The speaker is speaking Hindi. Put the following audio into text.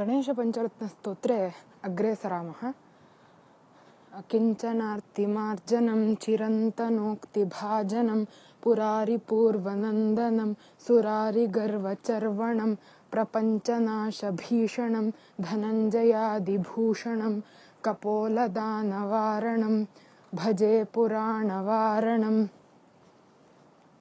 गणेशपञ्चरत्नस्तोत्रे अग्रे सरामः। किञ्चनार्तिमार्जनं चिरन्तनोक्तिभाजनं पुरारिपूर्वनन्दनं सुरारिगर्वचर्वणं प्रपञ्चनाशभीषणं धनञ्जयादिभूषणं कपोलदानवारणं भजे पुराणवारणम्